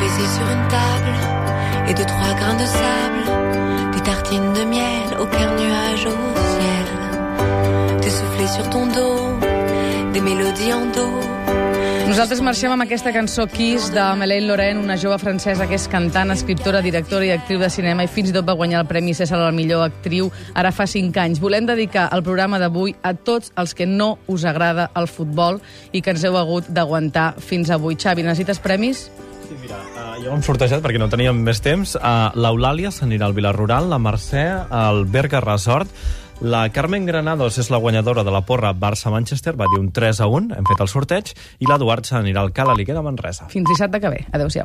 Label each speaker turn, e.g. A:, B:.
A: baiser sur une table et deux trois grains de sable, des tartines de miel, aucun nuage au ciel, Te soufflets sur ton dos, des mélodies en dos.
B: Nosaltres marxem amb aquesta cançó Kiss de Melaine Laurent, una jove francesa que és cantant, escriptora, directora i actriu de cinema i fins i tot va guanyar el Premi César a la millor actriu ara fa 5 anys. Volem dedicar el programa d'avui a tots els que no us agrada el futbol i que ens heu hagut d'aguantar fins avui. Xavi, necessites premis?
C: Mira, uh, jo hem sortejat perquè no teníem més temps. Uh, L'Eulàlia s'anirà al Vila Rural, la Mercè al Berga Resort, la Carmen Granados és la guanyadora de la porra Barça-Manchester, va dir un 3 a 1, hem fet el sorteig, i l'Eduard s'anirà al Cala Liquer de Manresa.
B: Fins dissabte que ve. Adéu-siau.